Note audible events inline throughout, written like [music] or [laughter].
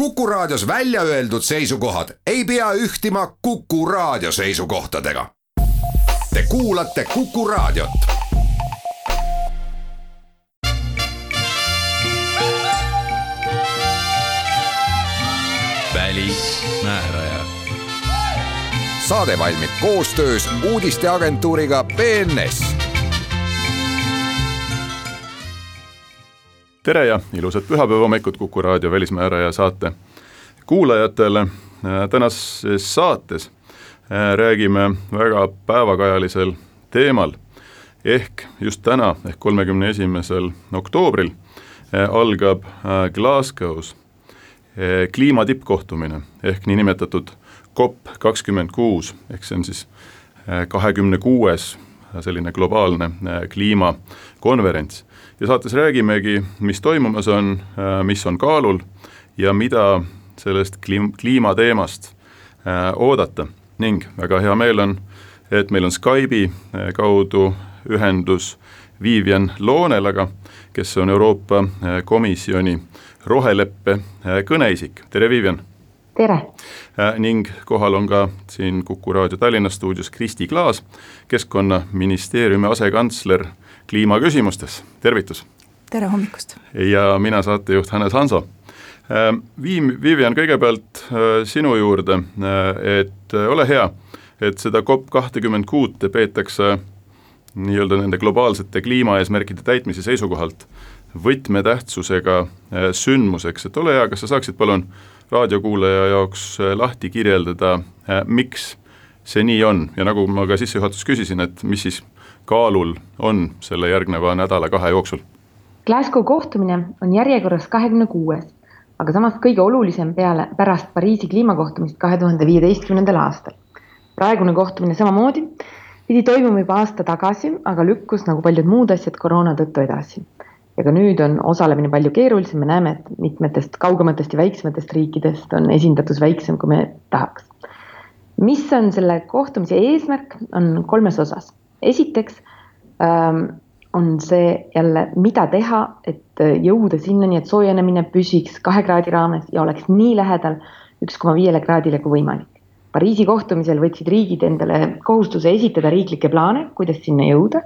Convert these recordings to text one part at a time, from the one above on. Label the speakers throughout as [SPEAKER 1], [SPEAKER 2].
[SPEAKER 1] Kuku Raadios välja öeldud seisukohad ei pea ühtima Kuku Raadio seisukohtadega. Te kuulate Kuku Raadiot.
[SPEAKER 2] välismääraja.
[SPEAKER 1] saade valmib koostöös uudisteagentuuriga BNS
[SPEAKER 3] tere ja ilusat pühapäeva hommikut Kuku raadio Välismääraja saate kuulajatele. tänases saates äh, räägime väga päevakajalisel teemal ehk just täna ehk kolmekümne esimesel oktoobril äh, algab äh, Glasgow's kliima tippkohtumine ehk niinimetatud COP kakskümmend kuus, ehk see on siis kahekümne kuues selline globaalne kliimakonverents ja saates räägimegi, mis toimumas on, äh, mis on kaalul ja mida sellest kliim-, kliimateemast äh, oodata ning väga hea meel on, et meil on Skype'i äh, kaudu ühendus Vivian Loonelaga, kes on Euroopa Komisjoni roheleppe kõneisik, tere Vivian!
[SPEAKER 4] tere!
[SPEAKER 3] ning kohal on ka siin Kuku raadio Tallinna stuudios Kristi Klaas, Keskkonnaministeeriumi asekantsler kliimaküsimustes, tervitus!
[SPEAKER 5] tere hommikust!
[SPEAKER 3] ja mina saatejuht Hannes Hanso. Ähm, Viim, Vivian, kõigepealt äh, sinu juurde, äh, et äh, ole hea, et seda COP kahtekümmend kuut peetakse nii-öelda nende globaalsete kliimaeesmärkide täitmise seisukohalt võtmetähtsusega sündmuseks, et ole hea, kas sa saaksid palun raadiokuulaja jaoks lahti kirjeldada, miks see nii on ja nagu ma ka sissejuhatuses küsisin, et mis siis kaalul on selle järgneva nädala-kahe jooksul?
[SPEAKER 4] Glasgow kohtumine on järjekorras kahekümne kuues, aga samas kõige olulisem peale, pärast Pariisi kliimakohtumist kahe tuhande viieteistkümnendal aastal. praegune kohtumine samamoodi pidi toimuma juba aasta tagasi, aga lükkus nagu paljud muud asjad koroona tõttu edasi. ja ka nüüd on osalemine palju keerulisem, me näeme, et mitmetest kaugematest ja väiksematest riikidest on esindatus väiksem, kui me tahaks. mis on selle kohtumise eesmärk, on kolmes osas esiteks ähm, on see jälle, mida teha, et äh, jõuda sinnani, et soojenemine püsiks kahe kraadi raames ja oleks nii lähedal üks koma viiele kraadile kui võimalik. Pariisi kohtumisel võtsid riigid endale kohustuse esitada riiklikke plaane, kuidas sinna jõuda.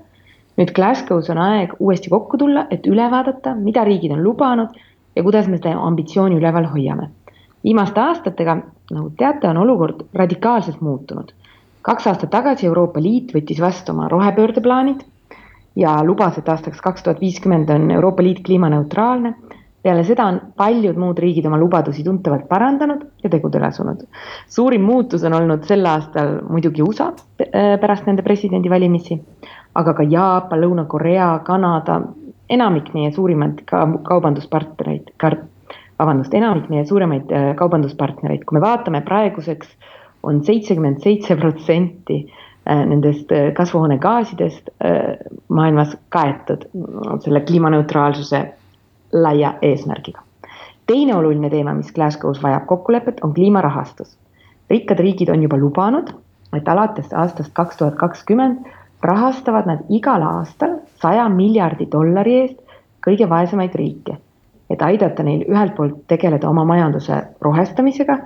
[SPEAKER 4] nüüd Glasgow's on aeg uuesti kokku tulla, et üle vaadata, mida riigid on lubanud ja kuidas me seda ambitsiooni üleval hoiame. viimaste aastatega, nagu teate, on olukord radikaalselt muutunud kaks aastat tagasi Euroopa Liit võttis vastu oma rohepöördeplaanid ja lubas, et aastaks kaks tuhat viiskümmend on Euroopa Liit kliimaneutraalne. peale seda on paljud muud riigid oma lubadusi tuntavalt parandanud ja tegudele asunud. suurim muutus on olnud sel aastal muidugi USA äh, pärast nende presidendivalimisi, aga ka Jaapan, Lõuna-Korea, Kanada, enamik meie suurimaid ka kaubanduspartnereid, vabandust, enamik meie suuremaid äh, kaubanduspartnereid, kui me vaatame praeguseks on seitsekümmend seitse protsenti äh, nendest äh, kasvuhoonegaasidest äh, maailmas kaetud selle kliimaneutraalsuse laia eesmärgiga. teine oluline teema, mis Glasgow's vajab kokkulepet, on kliimarahastus. rikkad riigid on juba lubanud, et alates aastast kaks tuhat kakskümmend rahastavad nad igal aastal saja miljardi dollari eest kõige vaesemaid riike, et aidata neil ühelt poolt tegeleda oma majanduse rohestamisega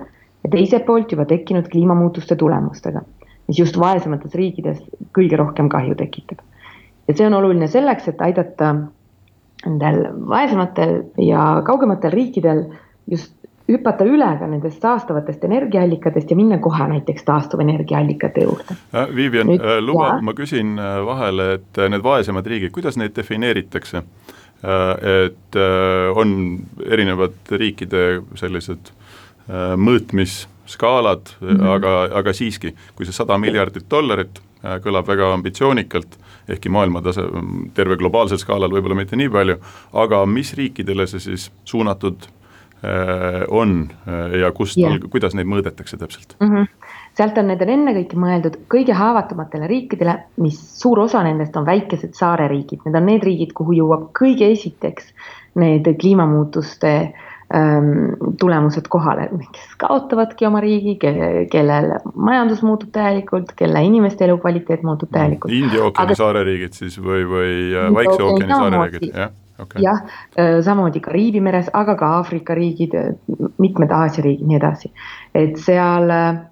[SPEAKER 4] ja teiselt poolt juba tekkinud kliimamuutuste tulemustega, mis just vaesemates riikides kõige rohkem kahju tekitab. ja see on oluline selleks, et aidata nendel vaesematel ja kaugematel riikidel just hüpata üle ka nendest saastavatest energiaallikatest ja minna kohe näiteks taastuvenergiaallikate juurde.
[SPEAKER 3] Äh, Vivian, äh, luba, ma küsin äh, vahele, et need vaesemad riigid, kuidas neid defineeritakse? et on erinevad riikide sellised Äh, mõõtmisskaalad mm, -hmm. aga, aga siiski, kui see sada miljardit dollarit äh, kõlab väga ambitsioonikalt, ehkki maailma tase, terve globaalsel skaalal võib-olla mitte nii palju, aga mis riikidele see siis suunatud äh, on ja kust yeah., kuidas neid mõõdetakse täpselt mm?
[SPEAKER 4] -hmm. sealt on need on ennekõike mõeldud kõige haavatumatele riikidele, mis suur osa nendest on väikesed saareriigid, need on need riigid, kuhu jõuab kõige esiteks need kliimamuutuste äh, tulemused kohale, kes kaotavadki oma riigi, kellel majandus muutub täielikult, kelle inimeste elukvaliteet muutub täielikult.
[SPEAKER 3] India ookeani Aga... saareriigid siis või, või äh, Vaikse ookeani saareriigid, jah? okay..
[SPEAKER 4] jah, samamoodi Kariibi meres, aga ka Aafrika riigid, mitmed Aasia riigid, nii edasi. et seal mm,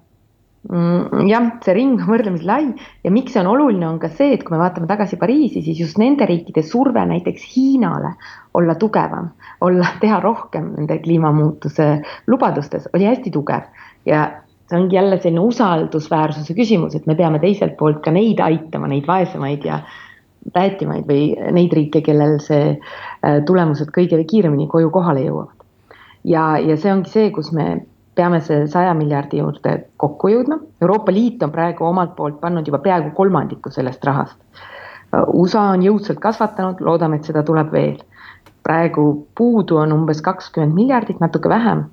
[SPEAKER 4] jah, see ring on võrdlemisi lai ja miks see on oluline, on ka see, et kui me vaatame tagasi Pariisi, siis just nende riikide surve näiteks Hiinale olla tugevam, olla, [laughs] teha rohkem nende kliimamuutuse lubadustes oli hästi tugev ja see ongi jälle selline usaldusväärsuse küsimus, et me peame teiselt poolt ka neid aitama, neid vaesemaid ja päätimaid või neid riike, kellel see äh, tulemused kõige kiiremini koju kohale jõuavad. ja, ja see ongi see, kus me peame see saja miljardi juurde kokku jõudma. Euroopa Liit on praegu omalt poolt pannud juba peaaegu kolmandiku sellest rahast. USA on jõudsalt kasvatanud, loodame, et seda tuleb veel. praegu puudu on umbes kakskümmend miljardit, natuke vähem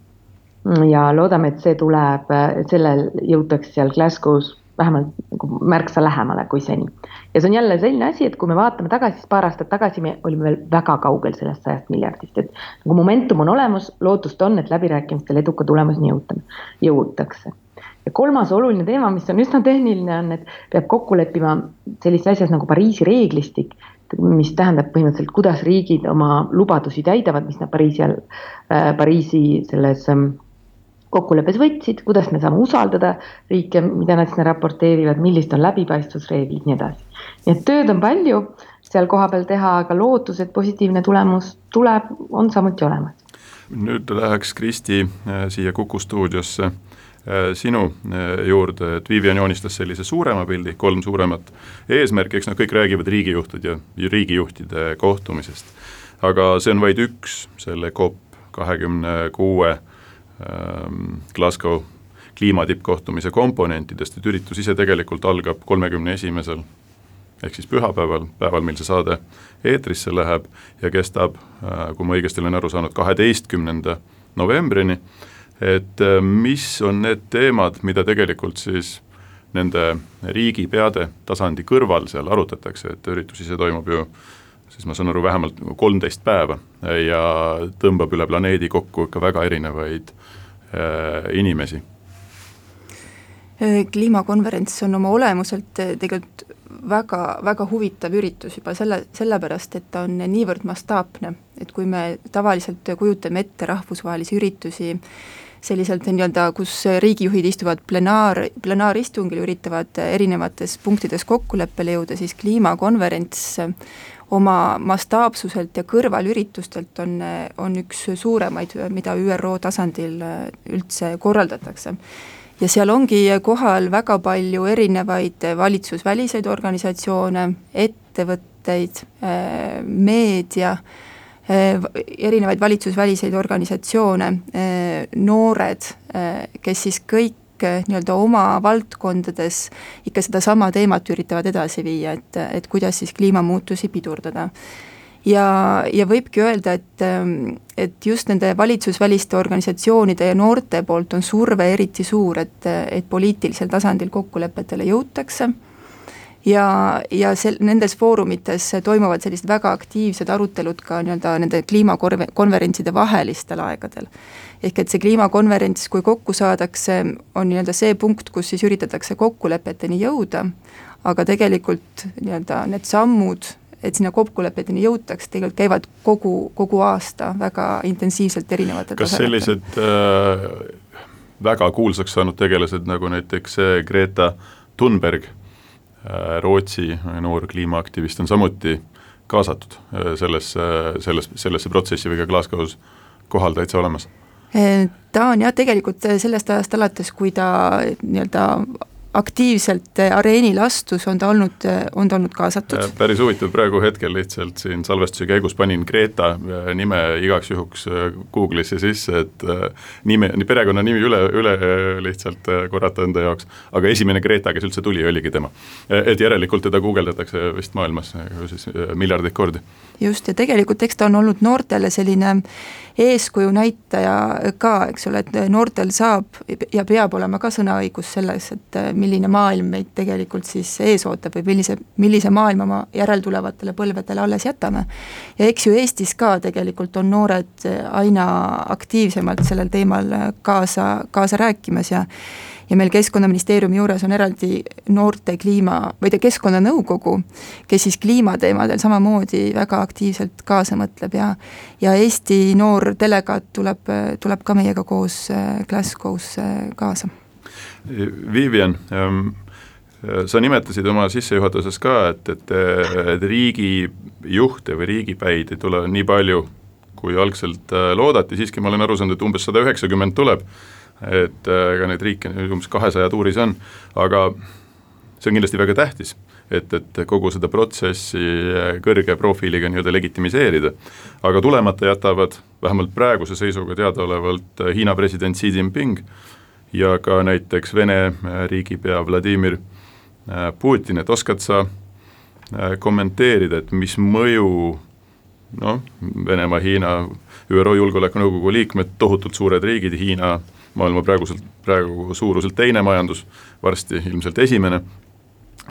[SPEAKER 4] ja loodame, et see tuleb, sellel jõutakse seal Glasgow's vähemalt nagu märksa lähemale kui seni. ja see on jälle selline asi, et kui me vaatame tagasi, siis paar aastat tagasi me olime veel väga kaugel sellest sajast miljardist, et nagu momentum on olemas, lootust on, et läbirääkimistel eduka tulemuseni jõuta, jõutakse. ja kolmas oluline teema, mis on üsna tehniline, on, et peab kokku leppima sellises asjas nagu Pariisi reeglistik, mis tähendab põhimõtteliselt, kuidas riigid oma lubadusi täidavad, mis nad Pariisi all äh,, Pariisi selles äh, kokkuleppes võtsid, kuidas me saame usaldada riike, mida nad sinna raporteerivad, millised on läbipaistvusreeglid, nii edasi. nii et tööd on palju seal kohapeal teha, aga lootus, et positiivne tulemus tuleb, on samuti olemas.
[SPEAKER 3] nüüd läheks Kristi äh, siia Kuku stuudiosse äh, sinu äh, juurde, et Vivian joonistas sellise suurema pildi, kolm suuremat eesmärki, eks nad kõik räägivad riigijuhtide ja riigijuhtide kohtumisest. aga see on vaid üks selle COP kahekümne kuue Glasgow kliimatippkohtumise komponentidest, et üritus ise tegelikult algab kolmekümne esimesel ehk siis pühapäeval, päeval, mil see saade eetrisse läheb ja kestab, äh, kui ma õigesti olen aru saanud, kaheteistkümnenda novembrini, et äh, mis on need teemad, mida tegelikult siis nende riigipeade tasandi kõrval seal arutatakse, et üritus ise toimub ju siis ma saan aru, vähemalt kolmteist päeva ja tõmbab üle planeedi kokku ikka väga erinevaid äh, inimesi.
[SPEAKER 5] Äh, kliimakonverents on oma olemuselt äh, tegelikult väga, väga huvitav üritus juba selle, sellepärast, et ta on niivõrd mastaapne, et kui me tavaliselt kujutame ette rahvusvahelisi üritusi, selliselt nii-öelda, kus riigijuhid istuvad plenaar, plenaaristungil, üritavad erinevates punktides kokkuleppele jõuda, siis kliimakonverents oma mastaapsuselt ja kõrvalüritustelt on, on üks suuremaid, mida ÜRO tasandil üldse korraldatakse. ja seal ongi kohal väga palju erinevaid valitsusväliseid organisatsioone, ettevõtteid, meedia, erinevaid valitsusväliseid organisatsioone, noored, kes siis kõik kõik nii-öelda oma valdkondades ikka sedasama teemat üritavad edasi viia, et, et kuidas siis kliimamuutusi pidurdada. ja, ja võibki öelda, et, et just nende valitsusväliste organisatsioonide ja noorte poolt on surve eriti suur, et, et poliitilisel tasandil kokkulepetele jõutakse ja, ja sel-, nendes foorumites toimuvad sellised väga aktiivsed arutelud ka nii-öelda nende kliimakonverentside vahelistel aegadel. ehk et see kliimakonverents, kui kokku saadakse, on nii-öelda see punkt, kus siis üritatakse kokkulepeteni jõuda, aga tegelikult nii-öelda need sammud, et sinna kokkulepeteni jõutaks, tegelikult käivad kogu, kogu aasta väga intensiivselt erinevatel
[SPEAKER 3] kas tasemetel. sellised äh, väga kuulsaks saanud tegelased, nagu näiteks äh, Greta Thunberg Äh, Rootsi noor kliimaaktivist on samuti kaasatud äh, sellesse, selles, sellesse protsessi või ka Glasgow's kohal täitsa olemas?
[SPEAKER 5] Äh, ta on jah, tegelikult sellest ajast alates, kui ta nii-öelda aktiivselt areenile astus, on ta olnud, on ta olnud kaasatud.
[SPEAKER 3] päris huvitav, praegu hetkel lihtsalt siin salvestuse käigus panin Greta äh, nime igaks juhuks Google'isse sisse, et nime, perekonnanimi üle, üle lihtsalt korrata enda jaoks, aga esimene Greta, kes üldse tuli, oligi tema. et järelikult teda guugeldatakse vist maailmas siis miljardeid kordi.
[SPEAKER 5] just, ja tegelikult eks ta on olnud noortele selline eeskuju näitaja ka, eks ole, et noortel saab ja peab olema ka sõnaõigus selles, et milline maailm meid tegelikult siis ees ootab või millise, millise maailma ma järeltulevatele põlvedele alles jätame. ja eks ju Eestis ka tegelikult on noored aina aktiivsemalt sellel teemal kaasa, kaasa rääkimas ja ja meil Keskkonnaministeeriumi juures on eraldi noorte kliima, või ta keskkonnanõukogu, kes siis kliimateemadel samamoodi väga aktiivselt kaasa mõtleb ja ja Eesti noor delegaat tuleb, tuleb ka meiega koos Glasgow's äh, kaasa.
[SPEAKER 3] Vivian ähm, sa nimetasid oma sissejuhatuses ka, et, et, et riigijuhte või riigipäid ei tule nii palju, kui algselt äh, loodati, siiski ma olen aru saanud, et umbes sada üheksakümmend tuleb. Et ega äh, neid riike umbes kahesaja tuuris on, aga see on kindlasti väga tähtis, et, et kogu seda protsessi äh, kõrge profiiliga nii-öelda legitimiseerida. aga tulemata jätavad vähemalt praeguse seisuga teadaolevalt äh, Hiina president Xi Jinping ja ka näiteks Vene riigipea Vladimir Putin, et oskad sa kommenteerida, et mis mõju noh, Venemaa, Hiina, ÜRO Julgeolekunõukogu liikmed, tohutult suured riigid, Hiina maailma praeguselt, praegu suuruselt teine majandus, varsti ilmselt esimene,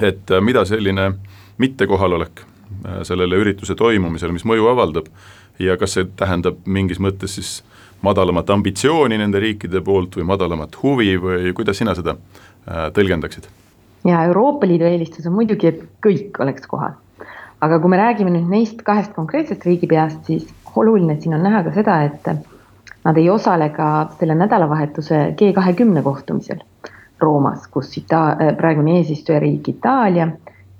[SPEAKER 3] et äh, mida selline mittekohalolek äh, sellele ürituse toimumisele, mis mõju avaldab ja kas see tähendab mingis mõttes siis madalamat ambitsiooni nende riikide poolt või madalamat huvi või kuidas sina seda äh, tõlgendaksid?
[SPEAKER 4] ja Euroopa Liidu eelistus on muidugi, et kõik oleks kohal. aga kui me räägime nüüd neist kahest konkreetsest riigipeast, siis oluline siin on näha ka seda, et Nad ei osale ka selle nädalavahetuse G kahekümne kohtumisel Roomas, kus Ita-, äh, praegune eesistujariik Itaalia,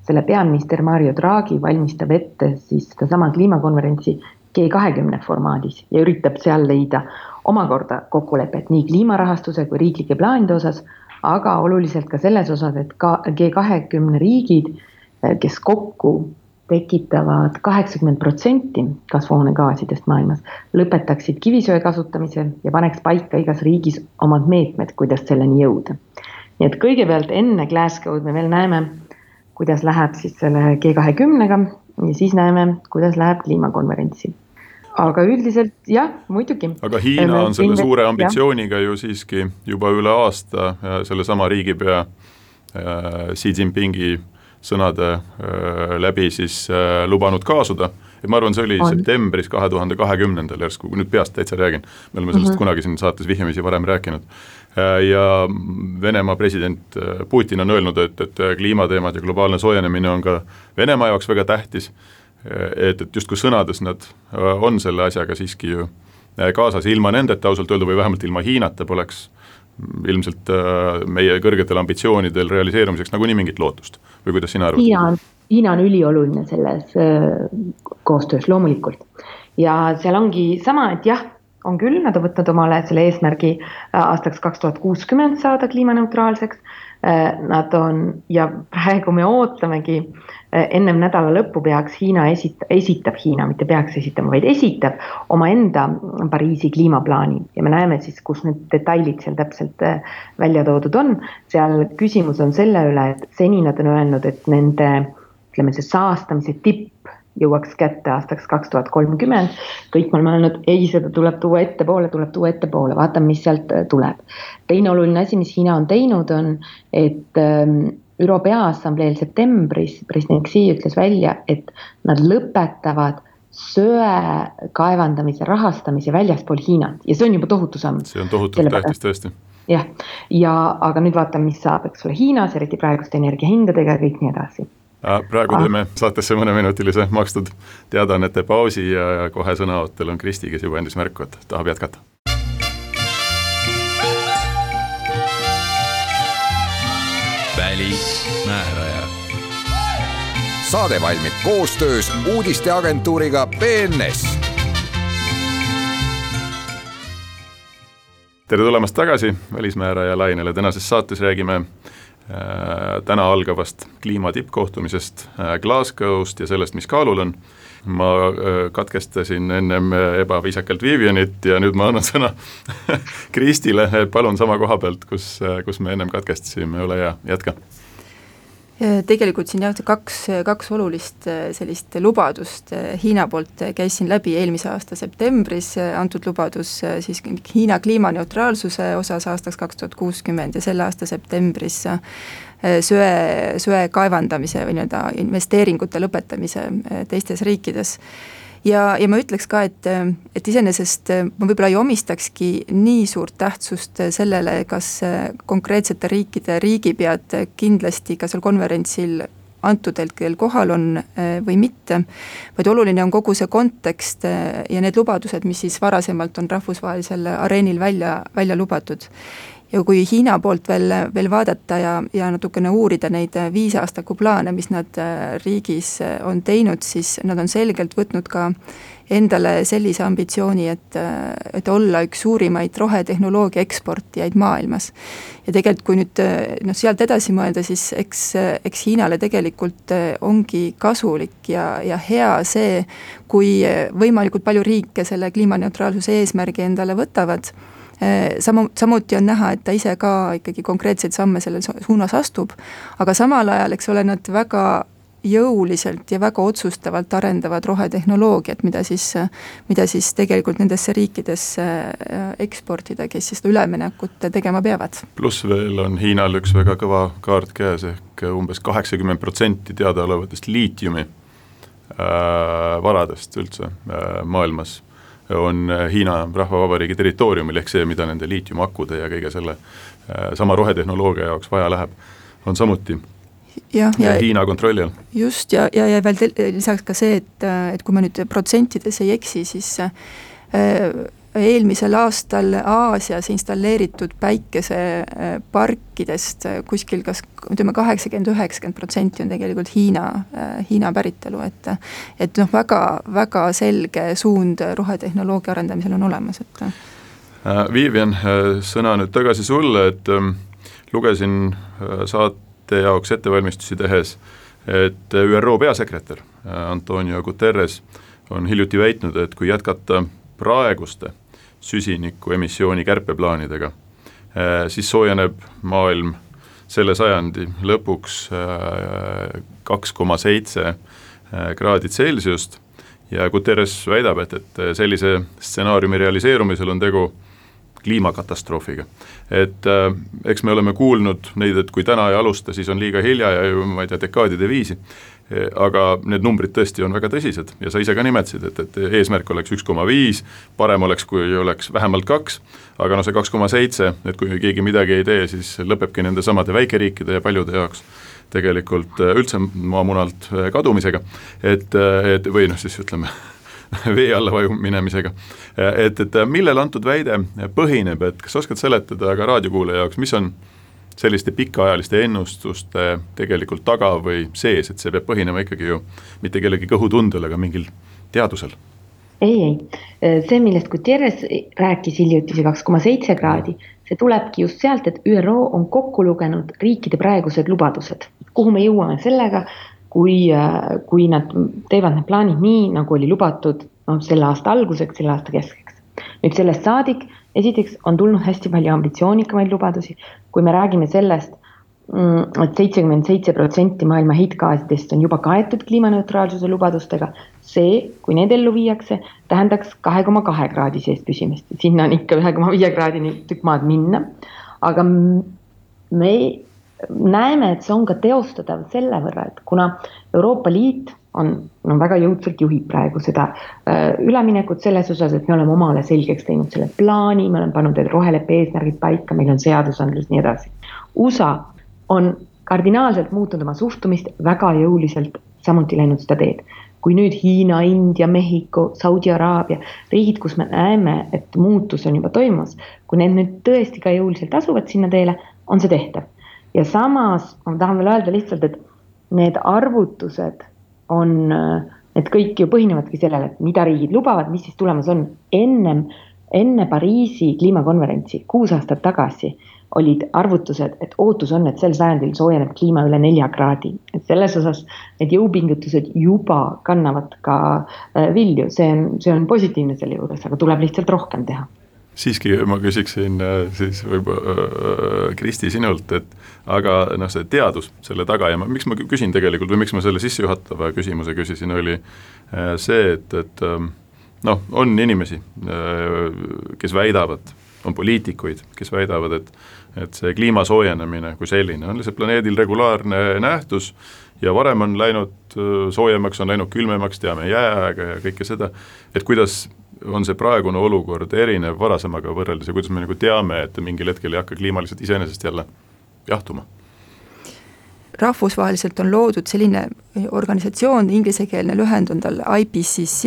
[SPEAKER 4] selle peaminister Mario Draghi valmistab ette siis sedasama kliimakonverentsi G kahekümne formaadis ja üritab seal leida omakorda kokkulepet nii kliimarahastuse kui riiklike plaanide osas, aga oluliselt ka selles osas, et ka G kahekümne riigid, kes kokku tekitavad kaheksakümmend protsenti kasvuhoonegaasidest maailmas, lõpetaksid kivisöe kasutamise ja paneks paika igas riigis omad meetmed, kuidas selleni jõuda. nii et kõigepealt enne Glasgow'd me veel näeme, kuidas läheb siis selle G kahekümnega ja siis näeme, kuidas läheb kliimakonverentsil aga üldiselt jah, muidugi.
[SPEAKER 3] aga Hiina on selle suure ambitsiooniga ju siiski juba üle aasta sellesama riigipea äh, Xi Jinpingi sõnade äh, läbi siis äh, lubanud kaasuda, et ma arvan, see oli on. septembris kahe tuhande kahekümnendal järsku, kui nüüd peast täitsa räägin, me oleme sellest mm -hmm. kunagi siin saates vihjamisi varem rääkinud, äh, ja Venemaa president Putin on öelnud, et, et kliimateemad ja globaalne soojenemine on ka Venemaa jaoks väga tähtis, et, et justkui sõnades nad on selle asjaga siiski ju kaasas, ilma nendeta ausalt öelda või vähemalt ilma Hiinata poleks ilmselt äh, meie kõrgetel ambitsioonidel realiseerumiseks nagunii mingit lootust või kuidas sina arvad?
[SPEAKER 4] Hiina on, Hiina on ülioluline selles äh, koostöös loomulikult ja seal ongi sama, et jah, on küll, nad on võtnud omale selle eesmärgi äh, aastaks kaks tuhat kuuskümmend saada kliimaneutraalseks. Nad on ja praegu me ootamegi ennem nädala lõppu peaks Hiina esita-, esitab Hiina, mitte peaks esitama, vaid esitab omaenda Pariisi kliimaplaani ja me näeme siis, kus need detailid seal täpselt äh, välja toodud on. seal küsimus on selle üle, et seni nad on öelnud, et nende ütleme, see saastamise tipp jõuaks kätte aastaks kaks tuhat kolmkümmend. kõik me oleme öelnud, ei, seda tuleb tuua ettepoole, tuleb tuua ettepoole, vaatame, mis sealt äh, tuleb. teine oluline asi, mis Hiina on teinud, on, et ähm, ÜRO Peaassambleel septembris president Xi ütles välja, et nad lõpetavad söe kaevandamise rahastamise väljaspool Hiinat ja see on juba tohutu samm.
[SPEAKER 3] see on tohutult tähtis tõesti.
[SPEAKER 4] jah, ja aga nüüd vaatame, mis saab, eks ole, Hiinas, eriti praeguste energiahindadega ja kõik nii edasi
[SPEAKER 3] praegu teeme saatesse mõneminutilise makstud teadaannete pausi ja kohe sõnaootel on Kristi, kes juba andis märku, et tahab jätkata
[SPEAKER 1] välismääraja. saade valmib koostöös uudisteagentuuriga BNS.
[SPEAKER 3] tere tulemast tagasi Välismääraja lainele, tänases saates räägime täna algavast kliima tippkohtumisest äh, Glasgow'st ja sellest, mis kaalul on. Ma äh, katkestasin ennem äh, ebaviisakalt Vivianit ja nüüd ma annan sõna [laughs] Kristile, palun sama koha pealt, kus, äh, kus me ennem katkestasime, ole hea, jätka.
[SPEAKER 5] Tegelikult siin jah, kaks, kaks olulist sellist lubadust äh, Hiina poolt käis siin läbi eelmise aasta septembris, äh, antud lubadus siis Hiina kliimaneutraalsuse osas aastaks kaks tuhat kuuskümmend ja selle aasta septembris söe, söe kaevandamise või nii-öelda investeeringute lõpetamise teistes riikides ja, ja ma ütleks ka, et, et iseenesest ma võib-olla ei omistakski nii suurt tähtsust sellele, kas konkreetsete riikide riigipead kindlasti ka seal konverentsil antud hetkel kohal on või mitte, vaid oluline on kogu see kontekst ja need lubadused, mis siis varasemalt on rahvusvahelisel areenil välja, välja lubatud ja kui Hiina poolt veel, veel vaadata ja, ja natukene uurida neid viisaastaku plaane, mis nad äh, riigis äh, on teinud, siis nad on selgelt võtnud ka endale sellise ambitsiooni, et, äh, et olla üks suurimaid rohetehnoloogia eksportijaid maailmas. ja tegelikult, kui nüüd noh, sealt edasi mõelda, siis eks, eks Hiinale tegelikult ongi kasulik ja, ja hea see, kui võimalikult palju riike selle kliimaneutraalsuse eesmärgi endale võtavad Äh, samu, samuti on näha, et ta ise ka ikkagi konkreetseid samme selles suunas astub, aga samal ajal, eks ole, nad väga jõuliselt ja väga otsustavalt arendavad rohetehnoloogiat, mida siis, mida siis tegelikult nendesse riikidesse äh, eksportida, kes siis seda üleminekut tegema peavad.
[SPEAKER 3] pluss veel on Hiinal üks väga kõva kaart käes, ehk umbes kaheksakümmend protsenti teadaolevatest liitiumi äh, varadest üldse äh, maailmas on äh, Hiina Rahvavabariigi territooriumil, ehk see, mida nende liitiumakude ja kõige selle äh, sama rohetehnoloogia jaoks vaja läheb, on samuti
[SPEAKER 5] jah, ja
[SPEAKER 3] Hiina kontrolli all.
[SPEAKER 5] just, ja, ja, ja veel lisaks ka see, et, et kui ma nüüd protsentides ei eksi, siis äh, eelmisel aastal Aasias installeeritud päikeseparkidest kuskil kas ütleme, kaheksakümmend, üheksakümmend protsenti on tegelikult Hiina, Hiina päritolu, et et noh, väga, väga selge suund rohetehnoloogia arendamisel on olemas, et.
[SPEAKER 3] Äh, Vivian, äh, sõna nüüd tagasi sulle, et ähm, lugesin äh, saate jaoks ettevalmistusi tehes, et ÜRO peasekretär Antonio Guterres on hiljuti väitnud, et kui jätkata praeguste süsiniku emissiooni kärpeplaanidega, äh, siis soojeneb maailm selle sajandi lõpuks äh, kaks koma seitse äh, kraadi Celsiust ja Guterres väidab, et, et sellise stsenaariumi realiseerumisel on tegu kliimakatastroofiga. et äh, eks me oleme kuulnud neid, et kui täna ei alusta, siis on liiga hilja ja ju ma ei tea, dekaadide viisi, aga need numbrid tõesti on väga tõsised ja sa ise ka nimetasid, et, et eesmärk oleks üks koma viis, parem oleks, kui oleks vähemalt kaks, aga noh, see kaks koma seitse, et kui keegi midagi ei tee, siis lõpebki nende samade väikeriikide ja paljude jaoks tegelikult üldse maamunalt kadumisega, et, et või noh, siis ütleme [laughs] [laughs] vee alla vaju minemisega. et, et millel antud väide põhineb, et kas oskad seletada ka raadiokuulaja jaoks, mis on selliste pikaajaliste ennustuste tegelikult taga või sees, et see peab põhinema ikkagi ju mitte kellegi kõhutundel, aga mingil teadusel?
[SPEAKER 4] ei, ei, see, millest Guterres rääkis hiljuti, see kaks koma seitse kraadi, see tulebki just sealt, et ÜRO on kokku lugenud riikide praegused lubadused. kuhu me jõuame sellega, kui, äh, kui nad teevad need plaanid nii, nagu oli lubatud noh, selle aasta alguseks, selle aasta keskeks. nüüd sellest saadik, esiteks on tulnud hästi palju ambitsioonikamaid lubadusi, kui me räägime sellest, mm, et seitsekümmend seitse protsenti maailma heitgaasidest on juba kaetud kliimaneutraalsuse lubadustega. see, kui need ellu viiakse, tähendaks kahe koma kahe kraadi sees püsimist, sinna on ikka ühe koma viie kraadini tükk maad minna. aga me näeme, et see on ka teostatav selle võrra, et kuna Euroopa Liit on, no väga jõudsalt juhib praegu seda äh, üleminekut selles osas, et me oleme omale selgeks teinud selle plaani, me oleme pannud roheleppe eesmärgid paika, meil on seadusandlus, nii edasi. USA on kardinaalselt muutnud oma suhtumist, väga jõuliselt samuti läinud seda teed. kui nüüd Hiina, India, Mehhiko, Saudi Araabia, riigid, kus me näeme, et muutus on juba toimumas, kui need nüüd tõesti ka jõuliselt asuvad sinna teele, on see tehtav ja samas ma tahan veel öelda lihtsalt, et need arvutused on, need kõik ju põhinevadki sellele, et mida riigid lubavad, mis siis tulemas on. ennem, enne Pariisi kliimakonverentsi kuus aastat tagasi olid arvutused, et ootus on, et sel sajandil soojeneb kliima üle nelja kraadi. et selles osas need jõupingutused juba kannavad ka äh, vilju, see on, see on positiivne selle juures, aga tuleb lihtsalt rohkem teha
[SPEAKER 3] siiski ma küsiksin äh, siis võib-olla äh, Kristi sinult, et aga noh, see teadus selle taga ja ma, miks ma küsin tegelikult või miks ma selle sissejuhatava küsimuse küsisin, oli äh, see, et, et ähm, noh, on inimesi, kes väidavad, on poliitikuid, kes väidavad, et et see kliima soojenemine kui selline on lihtsalt planeedil regulaarne nähtus ja varem on läinud soojemaks, on läinud külmemaks, teame jääaega ja kõike seda, et kuidas on see praegune olukord erinev varasemaga võrreldes ja kuidas me nagu teame, et mingil hetkel ei hakka kliima lihtsalt iseenesest jälle jahtuma?
[SPEAKER 5] rahvusvaheliselt on loodud selline organisatsioon, inglisekeelne lühend on tal IPCC,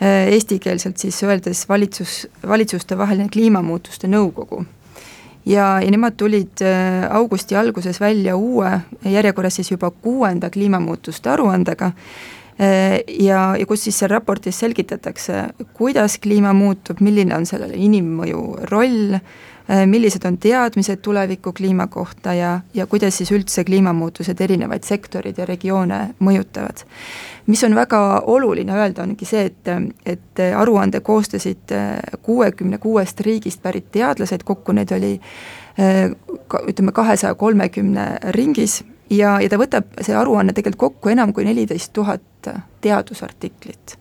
[SPEAKER 5] eh, eestikeelselt siis öeldes valitsus, valitsustevaheline kliimamuutuste nõukogu ja, ja nemad tulid eh, augusti alguses välja uue, järjekorras siis juba kuuenda kliimamuutuste aruandega ja, ja kus siis seal raportis selgitatakse, kuidas kliima muutub, milline on sellele inimmõju roll, äh, millised on teadmised tuleviku kliima kohta ja, ja kuidas siis üldse kliimamuutused erinevaid sektoreid ja regioone mõjutavad. mis on väga oluline öelda, ongi see, et, et aruande koostasid äh, kuuekümne kuuest riigist pärit teadlased, kokku neid oli ütleme, kahesaja kolmekümne ringis ja, ja ta võtab, see aruanne tegelikult kokku enam kui neliteist tuhat teadusartiklit,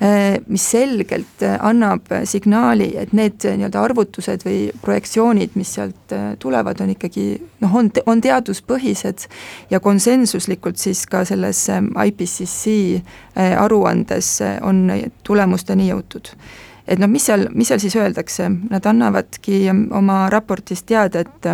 [SPEAKER 5] eh, mis selgelt annab signaali, et need nii-öelda arvutused või projektsioonid, mis sealt eh, tulevad, on ikkagi noh, on, on teaduspõhised ja konsensuslikult siis ka selles eh, IPCC aruandes on tulemusteni jõutud. Et noh, mis seal, mis seal siis öeldakse, nad annavadki oma raportis teada, et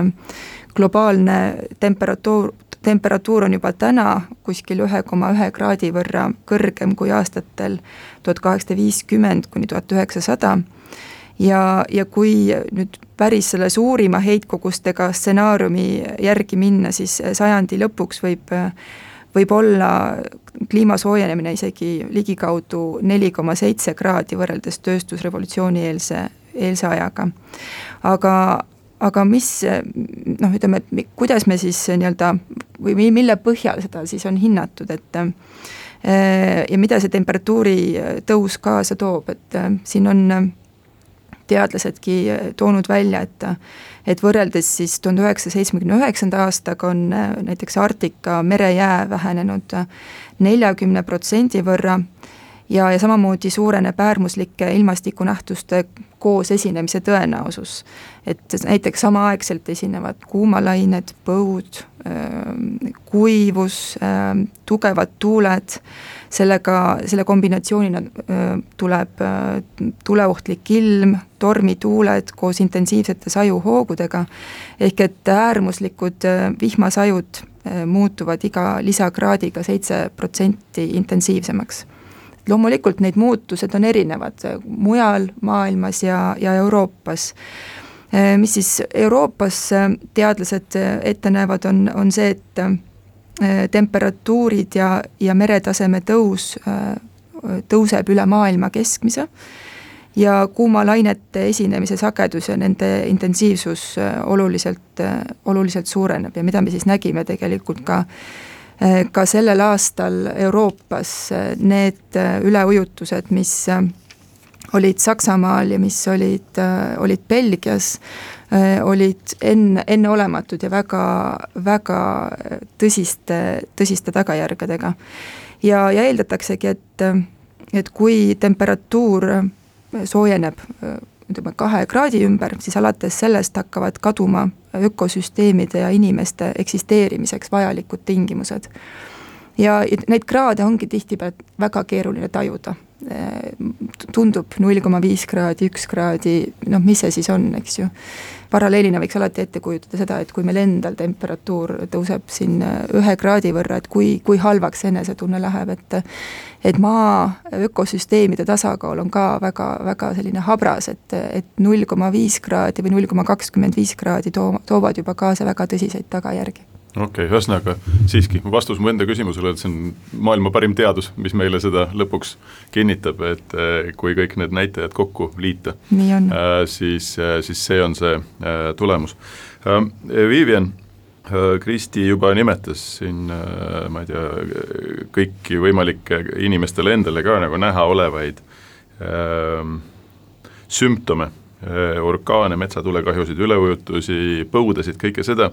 [SPEAKER 5] globaalne temperatuur, temperatuur on juba täna kuskil ühe koma ühe kraadi võrra kõrgem kui aastatel tuhat kaheksasada viiskümmend kuni tuhat üheksasada ja, ja kui nüüd päris selle suurima heitkogustega stsenaariumi järgi minna, siis sajandi lõpuks võib, võib olla kliima soojenemine isegi ligikaudu neli koma seitse kraadi võrreldes tööstusrevolutsiooni eelse, eelse ajaga. aga, aga mis noh, ütleme, et kuidas me siis nii-öelda või mille põhjal seda siis on hinnatud, et äh, ja mida see temperatuuri tõus kaasa toob, et äh, siin on teadlasedki toonud välja, et et võrreldes siis tuhande üheksasaja seitsmekümne üheksanda aastaga on näiteks Arktika merejää vähenenud neljakümne protsendi võrra ja, ja samamoodi suureneb äärmuslike ilmastikunähtuste koos esinemise tõenäosus. et näiteks samaaegselt esinevad kuumalained, põud, ähm, kuivus, ähm, tugevad tuuled, sellega, selle kombinatsioonina äh, tuleb äh, tuleohtlik ilm, tormituuled koos intensiivsete sajuhoogudega, ehk et äärmuslikud äh, vihmasajud muutuvad iga lisakraadiga seitse protsenti intensiivsemaks loomulikult need muutused on erinevad mujal maailmas ja, ja Euroopas. Eh, mis siis Euroopas eh, teadlased eh, ette näevad, on, on see, et temperatuurid ja, ja meretaseme tõus tõuseb üle maailma keskmise ja kuumalainete esinemise sagedus ja nende intensiivsus oluliselt, oluliselt suureneb ja mida me siis nägime tegelikult ka äh, ka sellel aastal Euroopas äh, need äh, üleujutused, mis olid Saksamaal ja mis olid, olid Belgias, olid enne, enneolematud ja väga, väga tõsiste, tõsiste tagajärgedega. ja, ja eeldataksegi, et, et kui temperatuur soojeneb ütleme kahe kraadi ümber, siis alates sellest hakkavad kaduma ökosüsteemide ja inimeste eksisteerimiseks vajalikud tingimused. Ja neid kraade ongi tihtipeale väga keeruline tajuda. tundub null koma viis kraadi, üks kraadi, noh, mis see siis on, eks ju paralleelina võiks alati ette kujutada seda, et kui meil endal temperatuur tõuseb siin ühe kraadi võrra, et kui, kui halvaks enesetunne läheb, et et maa ökosüsteemide tasakaal on ka väga, väga selline habras, et, et null koma viis kraadi või null koma kakskümmend viis kraadi too-, toovad juba kaasa väga tõsiseid tagajärgi
[SPEAKER 3] okei okay,, ühesõnaga siiski vastus mu enda küsimusele, et see on maailma parim teadus, mis meile seda lõpuks kinnitab, et eh, kui kõik need näitajad kokku liita,
[SPEAKER 5] äh,
[SPEAKER 3] siis, äh, siis see on see tulemus. Vivian, Kristi juba nimetas siin, ma ei tea, kõiki võimalikke inimestele endale ka nagu näha olevaid sümptome orkaane, metsatulekahjusid, üleujutusi, põudasid, kõike seda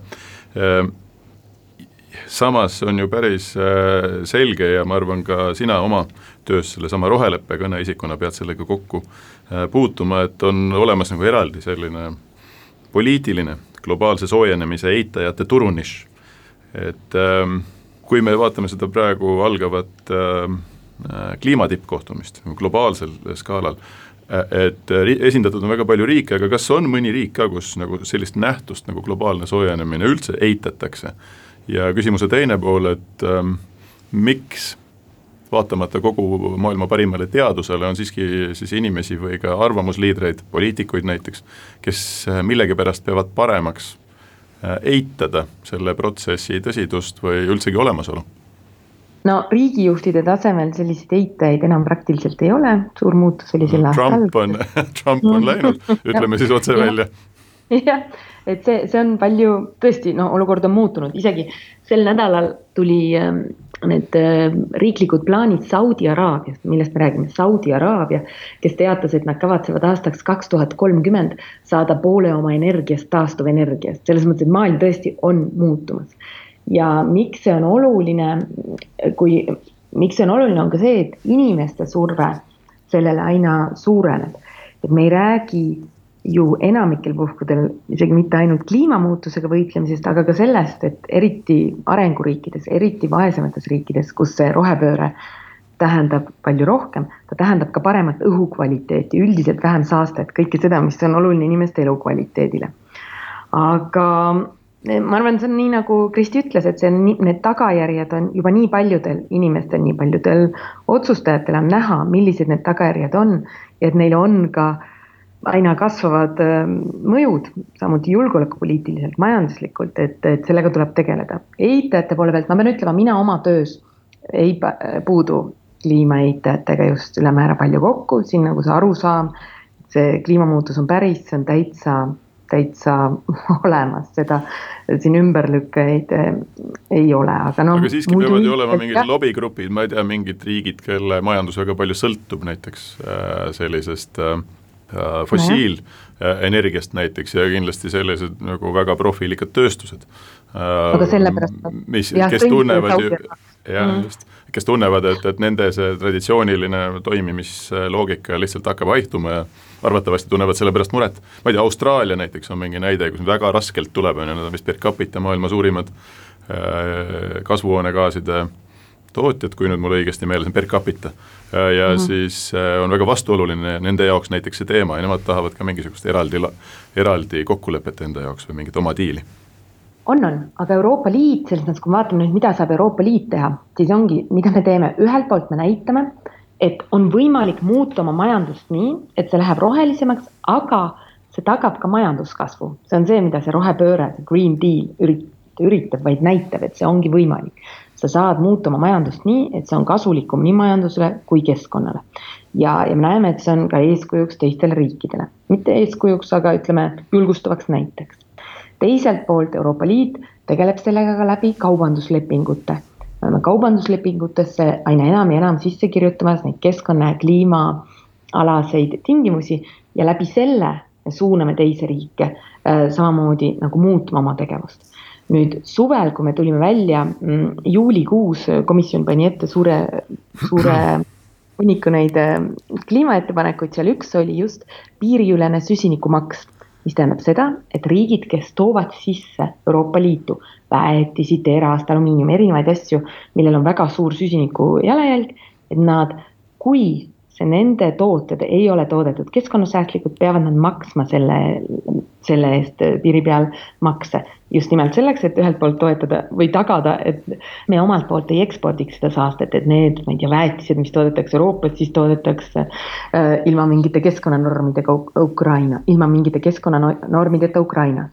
[SPEAKER 3] samas on ju päris äh, selge ja ma arvan, ka sina oma töös sellesama roheleppe kõneisikuna pead sellega kokku äh, puutuma, et on olemas nagu eraldi selline poliitiline globaalse soojenemise eitajate turunišš. et ähm, kui me vaatame seda praegu algavat ähm, äh, kliimatippkohtumist globaalsel skaalal, et esindatud on väga palju riike, aga kas on mõni riik ka, kus nagu sellist nähtust nagu globaalne soojenemine üldse eitatakse ja küsimuse teine pool, et ähm, miks vaatamata kogu maailma parimale teadusele on siiski siis inimesi või ka arvamusliidreid, poliitikuid näiteks, kes äh, millegipärast peavad paremaks äh, eitada selle protsessi tõsidust või üldsegi olemasolu?
[SPEAKER 4] no riigijuhtide tasemel selliseid eitajaid enam praktiliselt ei ole, suur muutus oli sel aastal.
[SPEAKER 3] Trump on, [laughs] Trump on läinud, [laughs] ütleme siis otse välja. [laughs]
[SPEAKER 4] jah et see, see on palju, tõesti, no olukord on muutunud, isegi sel nädalal tuli ähm, need äh, riiklikud plaanid Saudi Araabiast, millest me räägime, Saudi Araabia, kes teatas, et nad kavatsevad aastaks kaks tuhat kolmkümmend saada poole oma energiast taastuvenergiast, selles mõttes, et maailm tõesti on muutumas. ja miks see on oluline, kui, miks see on oluline, on ka see, et inimeste surve sellele aina suureneb. et me ei räägi ju enamikel puhkudel isegi mitte ainult kliimamuutusega võitlemisest, aga ka sellest, et eriti arenguriikides, eriti vaesemates riikides, kus see rohepööre tähendab palju rohkem, ta tähendab ka paremat õhukvaliteeti, üldiselt vähem saastet, kõike seda, mis on oluline inimeste elukvaliteedile. aga ma arvan, see on nii, nagu Kristi ütles, et see on need tagajärjed on juba nii paljudel inimestel, nii paljudel otsustajatel on näha, millised need tagajärjed on ja et neil on ka äh, aina kasvavad ähm, mõjud, samuti julgeolekupoliitiliselt, majanduslikult, et, et sellega tuleb tegeleda. eitajate poole pealt ma pean ütlema, mina oma töös ei puudu kliimaeitajatega just ülemäära palju kokku, siin nagu see arusaam, see kliimamuutus on päris, see on täitsa, täitsa [laughs] olemas, seda siin ümberlükkeid äh, ei ole, aga noh.
[SPEAKER 3] aga siiski peavad ju olema mingid lobigrupid, ma ei tea, mingid riigid, kelle majandus väga palju sõltub näiteks äh, sellisest Äh, fossiilenergiast näiteks ja kindlasti sellised nagu väga profiilikad tööstused.
[SPEAKER 4] aga sellepärast
[SPEAKER 3] äh, mis, kes tunnevad ju, jah mm., just, kes tunnevad, et, et nende see traditsiooniline toimimisloogika lihtsalt hakkab haihtuma ja arvatavasti tunnevad selle pärast muret. ma ei tea, Austraalia näiteks on mingi näide, kus väga raskelt tuleb, on ju, nad on vist per capita maailma suurimad äh, tootjad, kui nüüd mul õigesti meeles on, per capita. Ja mm -hmm. siis äh, on väga vastuoluline nende jaoks näiteks see teema ja nemad tahavad ka mingisugust eraldi, eraldi kokkulepet enda jaoks või mingit oma diili.
[SPEAKER 4] On, on, aga Euroopa Liit, selles mõttes, kui me vaatame nüüd, mida saab Euroopa Liit teha, siis ongi, mida me teeme, ühelt poolt me näitame, et on võimalik muuta oma majandust nii, et see läheb rohelisemaks, aga see tagab ka majanduskasvu, see on see, mida see rohepööre, see Green Deal üritab, üritab, vaid näitab, et see ongi võimalik sa saad muuta oma majandust nii, et see on kasulikum nii majandusele kui keskkonnale. ja, ja me näeme, et see on ka eeskujuks teistele riikidele, mitte eeskujuks, aga ütleme julgustavaks näiteks. teiselt poolt Euroopa Liit tegeleb sellega ka läbi kaubanduslepingute. me oleme kaubanduslepingutesse aina enam ja enam sisse kirjutamas neid keskkonna ja kliimaalaseid tingimusi ja läbi selle me suuname teisi riike äh, samamoodi nagu muutma oma tegevust nüüd suvel, kui me tulime välja mm, juulikuus, komisjon pani ette suure, suure [laughs] hunniku neid äh, kliimaettepanekuid, seal üks oli just piiriülene süsinikumaks, mis tähendab seda, et riigid, kes toovad sisse Euroopa Liitu väetisi, terast, alumiiniumi, erinevaid asju, millel on väga suur süsiniku jalajälg, et nad, kui see nende tooted ei ole toodetud keskkonnasäästlikult, peavad nad maksma selle, selle eest piiri peal makse. just nimelt selleks, et ühelt poolt toetada või tagada, et me omalt poolt ei ekspordiks seda saastet, et need, ma ei tea, väetised, mis toodetakse Euroopas, siis toodetakse äh, ilma mingite keskkonnanormidega Ukraina, ilma mingite keskkonnanormideta Ukrainas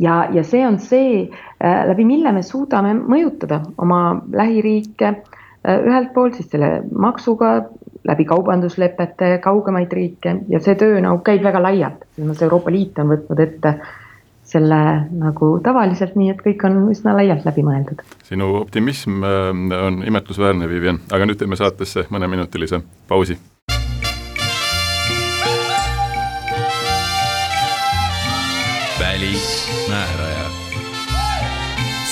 [SPEAKER 4] ja, ja see on see äh,, läbi mille me suudame mõjutada oma lähiriike äh, ühelt poolt siis selle maksuga, läbi kaubanduslepete kaugemaid riike. Ja see töö nagu käib väga laialt, selles mõttes Euroopa Liit on võtnud ette selle nagu tavaliselt, nii et kõik on üsna laialt läbi mõeldud.
[SPEAKER 3] sinu optimism äh, on imetlusväärne, Vivian, aga nüüd teeme saatesse mõneminutilise pausi.
[SPEAKER 2] Välismääraja.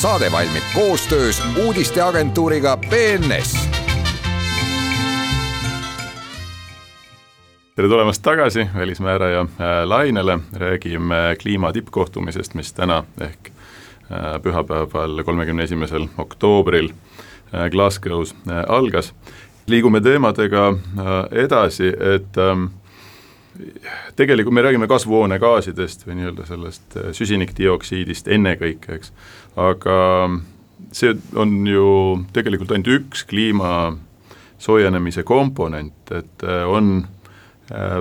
[SPEAKER 1] saade valmib koostöös uudisteagentuuriga BNS
[SPEAKER 3] tere tulemast tagasi Välismääraja äh, lainele, räägime kliima tippkohtumisest, mis täna ehk äh, pühapäeval, kolmekümne esimesel oktoobril äh, Glasgow's algas. liigume teemadega edasi, et ähm, tegelikult me räägime kasvuhoonegaasidest või nii-öelda sellest süsinikdioksiidist ennekõike, eks, aga see on ju tegelikult ainult üks kliima soojenemise komponent, et on Äh,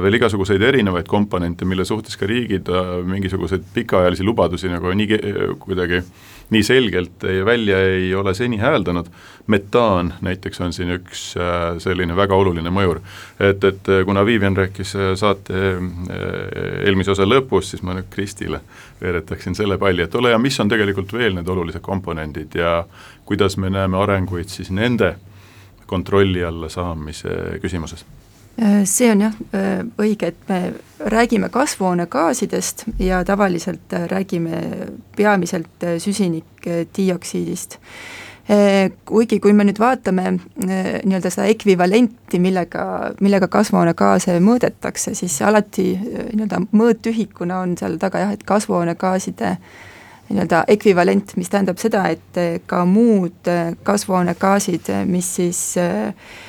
[SPEAKER 3] veel igasuguseid erinevaid komponente, mille suhtes ka riigid äh, mingisuguseid pikaajalisi lubadusi nagu nii kuidagi nii selgelt välja ei ole seni hääldanud, metaan näiteks on siin üks äh, selline väga oluline mõjur. et, et kuna Vivian rääkis saate eelmise osa lõpus, siis ma nüüd Kristile veeretaksin selle palli, et ole hea, mis on tegelikult veel need olulised komponendid ja kuidas me näeme arenguid siis nende kontrolli alla saamise küsimuses
[SPEAKER 5] Äh, see on jah äh, õige, et me räägime kasvuhoonegaasidest ja tavaliselt äh, räägime peamiselt süsinikdioksiidist. kuigi kui me nüüd vaatame nii-öelda seda ekvivalenti, millega, millega kasvuhoonegaase mõõdetakse, siis alati nii-öelda mõõtühikuna on seal taga jah, et kasvuhoonegaaside nii-öelda ekvivalent, mis tähendab seda, et ka muud kasvuhoonegaasid, mis siis äh, Äh,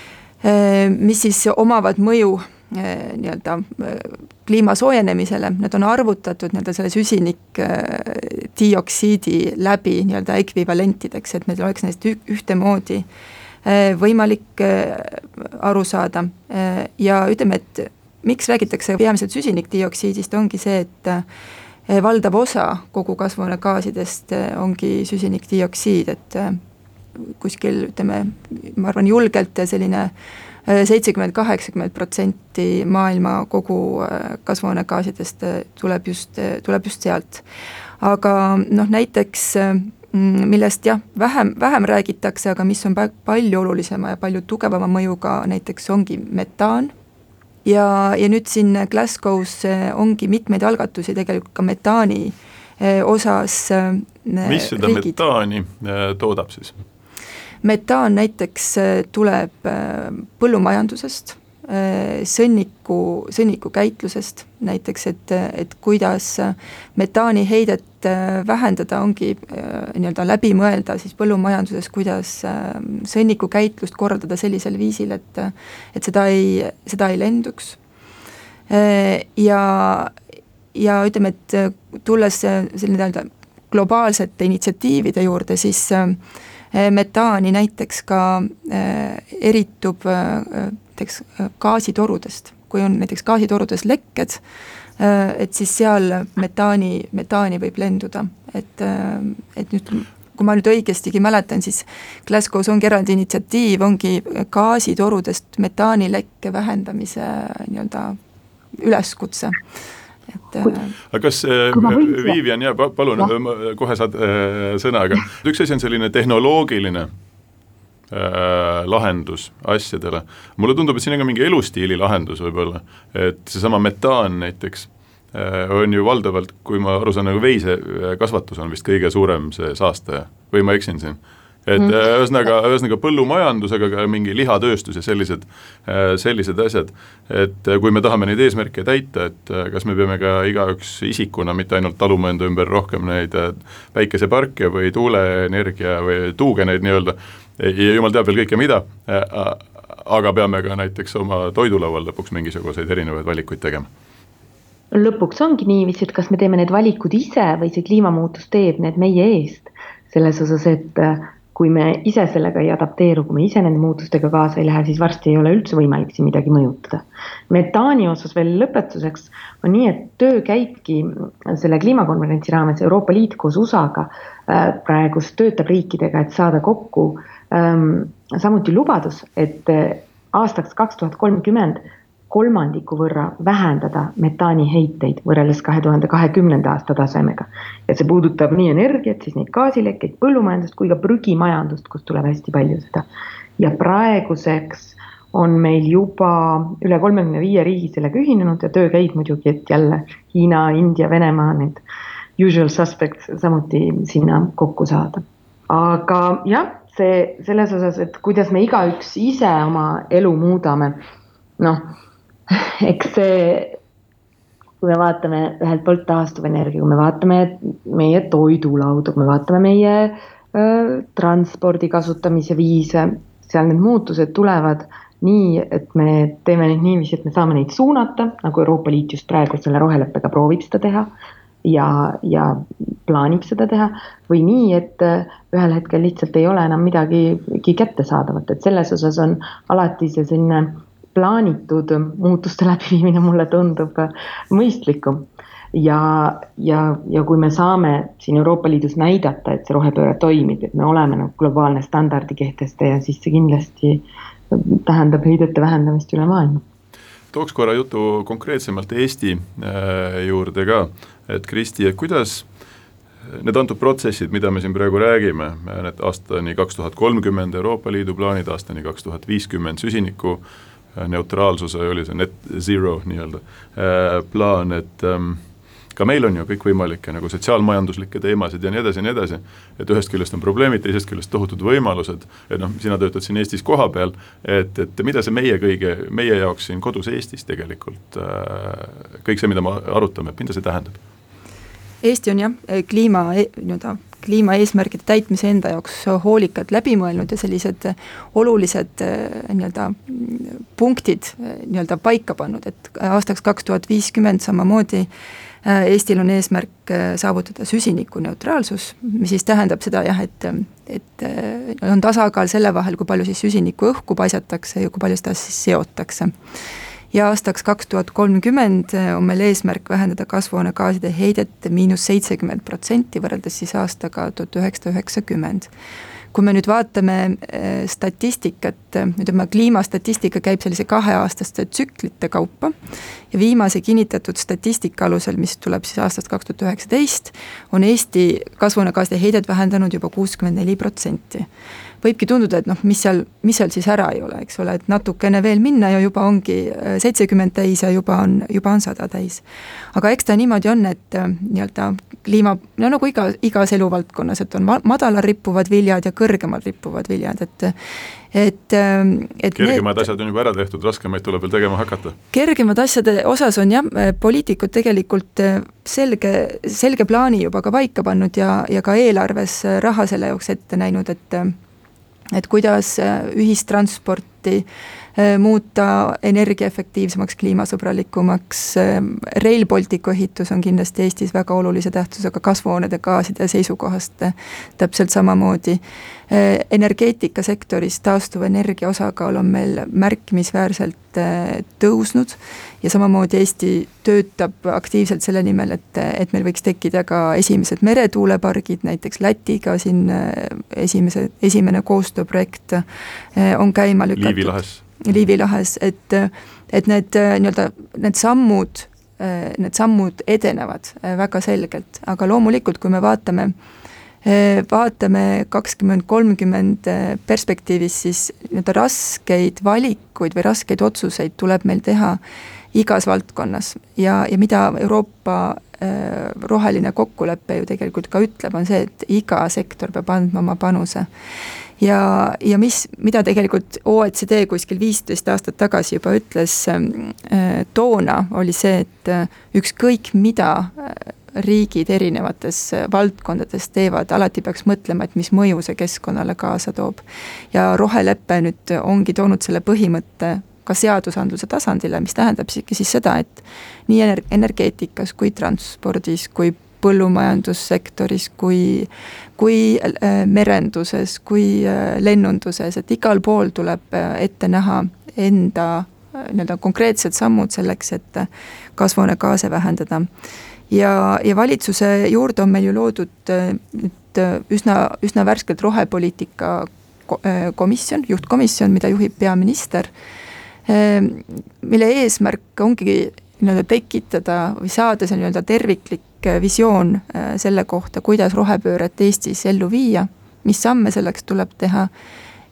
[SPEAKER 5] mis siis omavad mõju äh, nii-öelda äh, kliima soojenemisele, need on arvutatud nii-öelda selle süsinikdioksiidi läbi nii-öelda ekvivalentideks, et meil oleks neist ühtemoodi võimalik aru saada. ja ütleme, et miks räägitakse peamiselt süsinikdioksiidist, ongi see, et valdav osa kogu kasvuhoonegaasidest ongi süsinikdioksiid, et kuskil ütleme, ma arvan julgelt selline äh, seitsekümmend, kaheksakümmend protsenti maailma kogu äh, kasvuhoonegaasidest äh, tuleb just, tuleb just sealt. aga noh, näiteks mm, millest jah, vähem, vähem räägitakse, aga mis on palju olulisema ja palju tugevama mõjuga, näiteks ongi metaan ja, ja nüüd siin Glasgow's ongi mitmeid algatusi tegelikult ka metaani osas.
[SPEAKER 3] mis seda riigid. metaani toodab siis?
[SPEAKER 5] Metaan näiteks äh, tuleb äh, põllumajandusest, äh, sõnniku, sõnnikukäitlusest näiteks, et, et kuidas metaaniheidet vähendada, ongi nii-öelda läbi mõelda siis põllumajanduses, kuidas sõnnikukäitlust korraldada sellisel viisil, et et seda ei, seda ei lenduks. Ja, ja ütleme, et tulles selline nii-öelda globaalsete initsiatiivide juurde, siis äh, metaani näiteks ka eh, eritub eh, näiteks gaasitorudest, kui on näiteks gaasitorudes lekked, et siis seal metaani, metaani võib lenduda, et, et nüüd kui ma nüüd õigestigi mäletan, siis Glasgow's ongi eraldi initsiatiiv, ongi gaasitorudest metaanilekke vähendamise nii-öelda üleskutse
[SPEAKER 3] et äh, aga kas äh, Vivian, jaa, palun, kohe saad äh, sõna, aga üks asi on selline tehnoloogiline äh, lahendus asjadele, mulle tundub, et siin on ka mingi elustiili lahendus võib-olla, et seesama metaan näiteks äh, on ju valdavalt, kui ma aru saan, nagu veisekasvatus on vist kõige suurem see saastaja. Või ma eksin siin et mm. ühesõnaga, ühesõnaga põllumajandus, aga ka mingi lihatööstus ja sellised, äh, sellised asjad. et äh, kui me tahame neid eesmärke täita, et kas me peame ka igaüks isikuna mitte ainult taluma enda ümber rohkem neid päikeseparke või tuuleenergia või tuugeneid nii-öelda ja jumal teab veel kõike mida, aga peame ka näiteks oma toidulaual lõpuks mingisuguseid erinevaid valikuid tegema
[SPEAKER 4] lõpuks ongi niiviisi, et kas me teeme need valikud ise või see kliimamuutus teeb need meie eest. selles osas, et kui me ise sellega ei adapteeru, kui me ise nende muutustega kaasa ei lähe, siis varsti ei ole üldse võimalik siin midagi mõjutada. metaani osas veel lõpetuseks on nii, et töö käibki selle kliimakonverentsi raames, Euroopa Liit koos USA-ga äh, praegust töötab riikidega, et saada kokku ähm, samuti lubadus, et äh, aastaks kaks tuhat kolmkümmend kolmandiku võrra vähendada metaaniheiteid võrreldes kahe tuhande kahekümnenda aasta tasemega. ja see puudutab nii energiat, siis neid gaasilekkeid, põllumajandust kui ka prügimajandust, kust tuleb hästi palju seda. ja praeguseks on meil juba üle kolmekümne viie riigi sellega ühinenud ja töö käib muidugi, et jälle Hiina, India, Venemaa, need usual suspects samuti sinna kokku saada. aga jah, see selles osas, et kuidas me igaüks ise oma elu muudame, noh, [laughs] eks see, kui me vaatame ühelt poolt taastuvenergia, kui me vaatame meie toidulauda, kui me vaatame meie äh, transpordi kasutamise viise, seal need muutused tulevad nii, et me teeme neid niiviisi, et me saame neid suunata, nagu Euroopa Liit just praegu selle roheleppega proovib seda teha ja, ja plaanib seda teha, või nii, et ühel hetkel lihtsalt ei ole enam midagigi kättesaadavat, et selles osas on alati see selline plaanitud muutuste läbiviimine mulle tundub mõistlikum. ja, ja, ja kui me saame siin Euroopa Liidus näidata, et see rohepööre toimib, et me oleme nagu globaalne standardi kehtestaja, siis see kindlasti tähendab heidete vähendamist üle maailma
[SPEAKER 3] tooks korra jutu konkreetsemalt Eesti äh, juurde ka, et Kristi, et kuidas need antud protsessid, mida me siin praegu räägime, need aastani kaks tuhat kolmkümmend Euroopa Liidu plaanid, aastani kaks tuhat viiskümmend süsiniku äh, neutraalsuse, oli see net zero nii-öelda äh, plaan, et ähm, ka meil on ju kõikvõimalikke nagu sotsiaalmajanduslikke teemasid ja nii edasi ja nii edasi, et ühest küljest on probleemid, teisest küljest tohutud võimalused, et noh, sina töötad siin Eestis kohapeal, et, et mida see meie kõige, meie jaoks siin kodus Eestis tegelikult, äh, kõik see, mida me arutame, et mida see tähendab?
[SPEAKER 5] Eesti on jah, kliima e-, nii-öelda kliimaeesmärgide täitmise enda jaoks hoolikalt läbi mõelnud ja sellised olulised nii-öelda punktid nii-öelda paika pannud, et aastaks kaks tuhat viiskümmend samamoodi Äh, Eestil on eesmärk saavutada süsinikuneutraalsus, mis siis tähendab seda jah, et, et on tasakaal selle vahel, kui palju siis süsinikku õhku paisatakse ja kui palju seda siis seotakse. Ja aastaks kaks tuhat kolmkümmend on meil eesmärk vähendada kasvuhoonegaaside heidet miinus seitsekümmend protsenti võrreldes siis aastaga tuhat üheksasada üheksakümmend. Kui me nüüd vaatame äh, statistikat, ütleme kliimastatistika käib sellise kaheaastaste tsüklite kaupa ja viimase kinnitatud statistika alusel, mis tuleb siis aastast kaks tuhat üheksateist, on Eesti kasvuhoonegaaside heidet vähendanud juba kuuskümmend neli protsenti võibki tunduda, et noh, mis seal, mis seal siis ära ei ole, eks ole, et natukene veel minna ja juba ongi äh, seitsekümmend täis ja juba on, juba on sada täis. aga eks ta niimoodi on, et äh, nii-öelda kliima, no nagu iga, igas eluvaldkonnas, et on madalal rippuvad viljad ja kõrgemal rippuvad viljad, et et, äh, et
[SPEAKER 3] kergemad need, asjad on juba ära tehtud, raskemaid tuleb veel tegema hakata?
[SPEAKER 5] kergemad asjade osas on jah, poliitikud tegelikult selge, selge plaani juba ka paika pannud ja, ja ka eelarves raha selle jaoks ette näinud, et et kuidas äh, ühistransporti muuta energiaefektiivsemaks, kliimasõbralikumaks, äh, Rail Balticu ehitus on kindlasti Eestis väga olulise tähtsusega kasvuhoonede gaaside seisukohast täpselt samamoodi. energeetikasektoris taastuvenergia osakaal on meil märkimisväärselt tõusnud ja samamoodi Eesti töötab aktiivselt selle nimel, et, et meil võiks tekkida ka esimesed meretuulepargid, näiteks Lätiga siin äh, esimese, esimene koostööprojekt äh, on käima lükatud.
[SPEAKER 3] Liivi lahes.
[SPEAKER 5] Liivi lahes, et, et need äh, nii-öelda, need sammud, need sammud edenevad väga selgelt, aga loomulikult, kui me vaatame vaatame kakskümmend, kolmkümmend perspektiivis, siis nii-öelda raskeid valikuid või raskeid otsuseid tuleb meil teha igas valdkonnas ja, ja mida Euroopa äh, roheline kokkulepe ju tegelikult ka ütleb, on see, et iga sektor peab andma oma panuse. Ja, ja mis, mida tegelikult OECD kuskil viisteist aastat tagasi juba ütles äh, toona, oli see, et äh, ükskõik mida äh, riigid erinevates valdkondades teevad, alati peaks mõtlema, et mis mõju see keskkonnale kaasa toob. ja rohelepe nüüd ongi toonud selle põhimõtte ka seadusandluse tasandile, mis tähendab siis seda, et nii energeetikas kui transpordis, kui põllumajandussektoris, kui, kui äh, merenduses, kui äh, lennunduses, et igal pool tuleb äh, ette näha enda nii-öelda konkreetsed sammud selleks, et kasvuhoonegaase vähendada. ja, ja valitsuse juurde on meil ju loodud nüüd üsna, üsna värskelt rohepoliitika komisjon, juhtkomisjon, mida juhib peaminister mille eesmärk ongi nii-öelda tekitada või saada see nii-öelda terviklik äh, visioon äh, selle kohta, kuidas rohepööret Eestis ellu viia, mis samme selleks tuleb teha.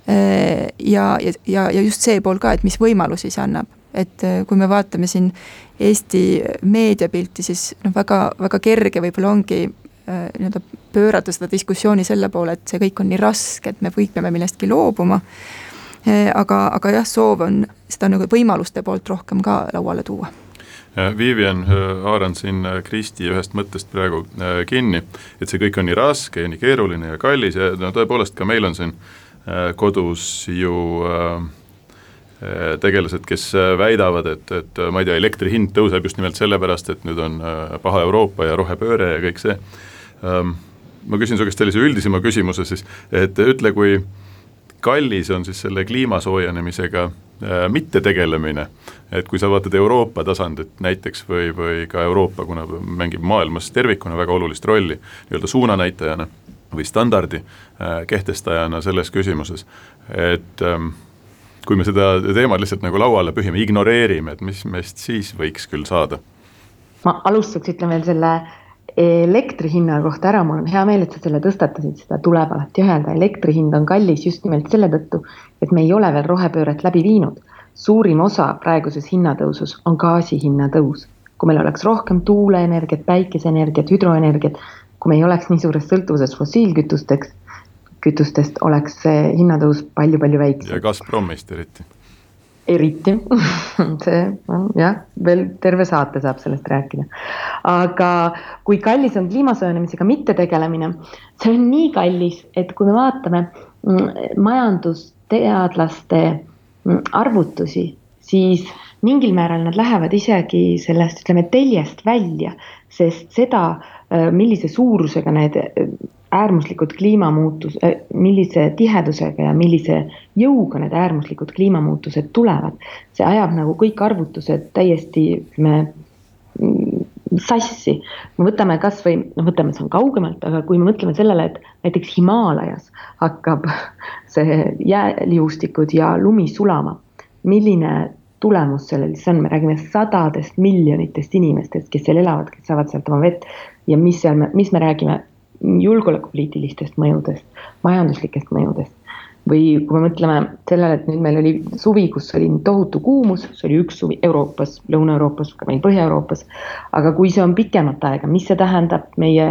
[SPEAKER 5] Äh, ja, ja, ja just see pool ka, et mis võimalusi see annab, et kui me vaatame siin Eesti meediapilti, siis noh, väga, väga kerge võib-olla ongi nii-öelda pöörata seda diskussiooni selle poole, et see kõik on nii raske, et me kõik peame millestki loobuma. aga, aga jah, soov on seda nagu võimaluste poolt rohkem ka lauale tuua
[SPEAKER 3] Vivian haaran siin Kristi ühest mõttest praegu kinni, et see kõik on nii raske ja nii keeruline ja kallis ja no tõepoolest ka meil on siin kodus ju tegelased, kes väidavad, et, et ma ei tea, elektri hind tõuseb just nimelt sellepärast, et nüüd on paha Euroopa ja rohepööre ja kõik see. Ehm, ma küsin su käest sellise üldisema küsimuse siis, et ütle, kui kallis on siis selle kliima soojenemisega äh, mittetegelemine, et kui sa vaatad Euroopa tasandit näiteks või, või ka Euroopa, kuna mängib maailmas tervikuna väga olulist rolli nii-öelda suunanäitajana või standardi äh, kehtestajana selles küsimuses, et ähm, kui me seda teemat lihtsalt nagu lauale pühime, ignoreerime, et mis meist siis võiks küll saada?
[SPEAKER 4] ma alustuseks ütlen veel selle elektri hinna kohta ära, mul on hea meel, et sa selle tõstatasid, seda tuleb alati öelda, elektri hind on kallis just nimelt selle tõttu, et me ei ole veel rohepööret läbi viinud. suurim osa praeguses hinnatõusus on gaasi hinna tõus. kui meil oleks rohkem tuuleenergiat, päikeseenergiat, hüdroenergiat, kui me ei oleks nii suures sõltuvuses fossiilkütusteks, kütustest, oleks see hinnatõus palju-palju väiksem.
[SPEAKER 3] ja Gazpromist eriti
[SPEAKER 4] eriti [laughs] see on jah, veel terve saate saab sellest rääkida. aga kui kallis on kliima soojenemisega mittetegelemine, see on nii kallis, et kui me vaatame mm, majandusteadlaste mm, arvutusi, siis mingil määral nad lähevad isegi sellest, ütleme, teljest välja, sest seda, äh, millise suurusega need äärmuslikud kliimamuutus, äh, millise tihedusega ja millise jõuga need äärmuslikud kliimamuutused tulevad, see ajab nagu kõik arvutused täiesti, ütleme, mm, sassi. võtame kasvõi, noh, võtame, see on kaugemalt, aga kui me mõtleme sellele, et näiteks Himaalajas hakkab [laughs] see jääliustikud ja lumi sulama, milline tulemus sellel siis on, me räägime sadadest miljonitest inimestest, kes seal elavad, kes saavad sealt oma vett ja mis seal, mis me räägime julgeolekupoliitilistest mõjudest, majanduslikest mõjudest. Või kui me mõtleme sellele, et nüüd meil oli suvi, kus oli tohutu kuumus, see oli üks suvi Euroopas, Lõuna-Euroopas, ka meil Põhja-Euroopas. aga kui see on pikemat aega, mis see tähendab meie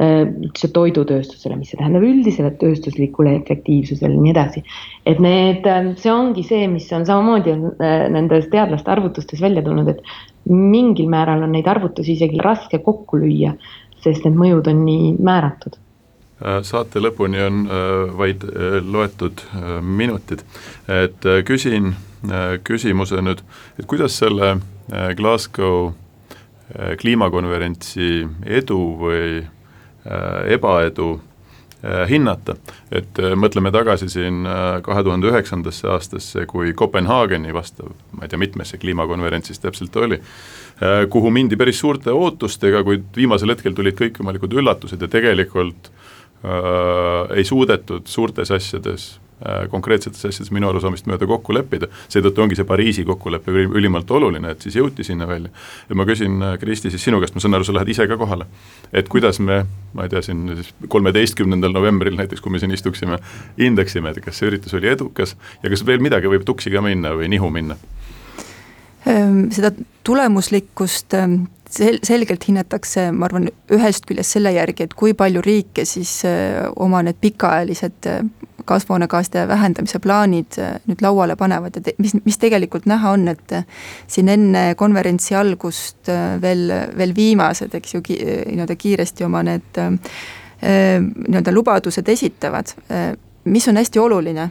[SPEAKER 4] üldse äh, toidutööstusele, mis see tähendab üldisele tööstuslikule efektiivsusele ja nii edasi. et need, äh, see ongi see, mis on samamoodi on äh, nendes teadlaste arvutustes välja tulnud, et mingil määral on neid arvutusi isegi raske kokku lüüa sest need mõjud on nii määratud.
[SPEAKER 3] Äh, saate lõpuni on äh, vaid äh, loetud minutid, et küsin küsimuse nüüd, et kuidas selle Glasgow kliimakonverentsi edu või ebaedu hinnata, et mõtleme tagasi siin kahe tuhande üheksandasse aastasse, kui Kopenhaageni vastav, ma ei tea, mitmes see kliimakonverents siis täpselt oli, kuhu mindi päris suurte ootustega, kuid viimasel hetkel tulid kõikvõimalikud üllatused ja tegelikult ei suudetud suurtes asjades äh, konkreetsetes asjades minu arusaamist mööda kokku leppida, seetõttu ongi see Pariisi kokkulepe ülimalt oluline, et siis jõuti sinna välja. ja ma küsin, Kristi, siis sinu käest, ma saan aru, sa lähed ise ka kohale, et kuidas me, ma ei tea, siin siis kolmeteistkümnendal novembril näiteks, kui me siin istuksime, hindaksime, et kas see üritus oli edukas ja kas veel midagi võib tuksi ka minna või nihu minna
[SPEAKER 5] seda tulemuslikkust ehm, sel-, selgelt hinnatakse, ma arvan, ühest küljest selle järgi, et kui palju riike siis eh, oma need pikaajalised eh, kasvuhoonegaaside vähendamise plaanid eh, nüüd lauale panevad ja te, mis, mis tegelikult näha on, et siin enne konverentsi algust veel, veel viimased, eks ju, nii-öelda kiiresti oma need nii-öelda lubadused esitavad, mis on hästi oluline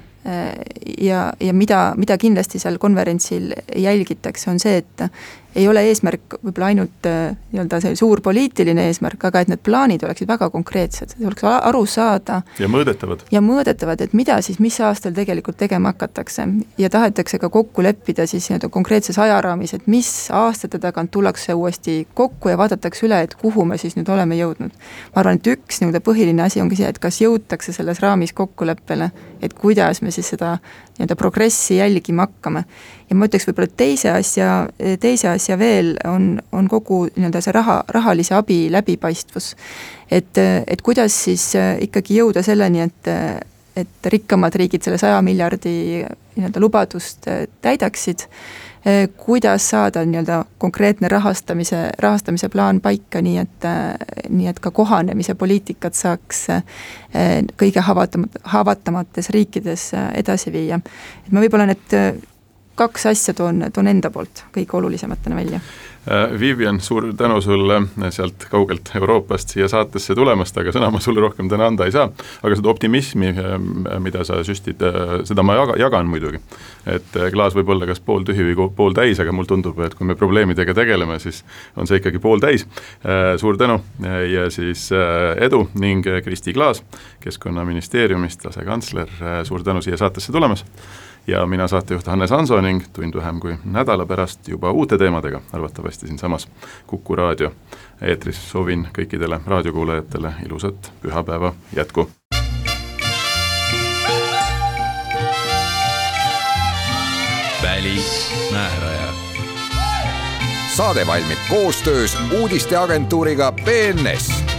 [SPEAKER 5] ja, ja mida, mida kindlasti seal konverentsil jälgitakse, on see, et ei ole eesmärk võib-olla ainult äh, nii-öelda see suur poliitiline eesmärk, aga et need plaanid oleksid väga konkreetsed, oleks aru saada.
[SPEAKER 3] ja mõõdetavad.
[SPEAKER 5] ja mõõdetavad, et mida siis, mis aastal tegelikult tegema hakatakse. ja tahetakse ka kokku leppida siis nii-öelda konkreetses ajaraamis, et mis aastate tagant tullakse uuesti kokku ja vaadatakse üle, et kuhu me siis nüüd oleme jõudnud. ma arvan, et üks nii-öelda põhiline asi ongi see, et kas jõutakse selles raamis kokkuleppele, et kuidas me siis seda nii-öelda progressi jälgima hakkame. Ja ma ütleks võib-olla teise asja, teise asja veel on, on kogu nii-öelda see raha, rahalise abi läbipaistvus. et, et kuidas siis ikkagi jõuda selleni, et, et rikkamad riigid selle saja miljardi nii-öelda lubadust täidaksid kuidas saada nii-öelda konkreetne rahastamise, rahastamise plaan paika, nii et, nii et ka kohanemise poliitikat saaks kõige haavatamates, haavatamates riikides edasi viia. et ma võib-olla need kaks asja toon, toon enda poolt kõige olulisematena välja
[SPEAKER 3] Äh, Vivian, suur tänu sulle sealt kaugelt Euroopast siia saatesse tulemast, aga sõna ma sulle rohkem täna anda ei saa. aga seda optimismi, äh, mida sa süstid, äh, seda ma jaga, jagan muidugi. et klaas võib olla kas pooltühi või pooltäis, aga mulle tundub, et kui me probleemidega tegeleme, siis on see ikkagi pooltäis. suur tänu ja siis edu ning Kristi Klaas Keskkonnaministeeriumist, asekantsler, suur tänu siia saatesse tulemast ja mina, saatejuht Hannes Hanso ning tund vähem kui nädala pärast juba uute teemadega, arvatavasti siinsamas Kuku raadio eetris. soovin kõikidele raadiokuulajatele ilusat pühapäeva jätku.
[SPEAKER 2] välismääraja.
[SPEAKER 1] saade valmib koostöös uudisteagentuuriga BNS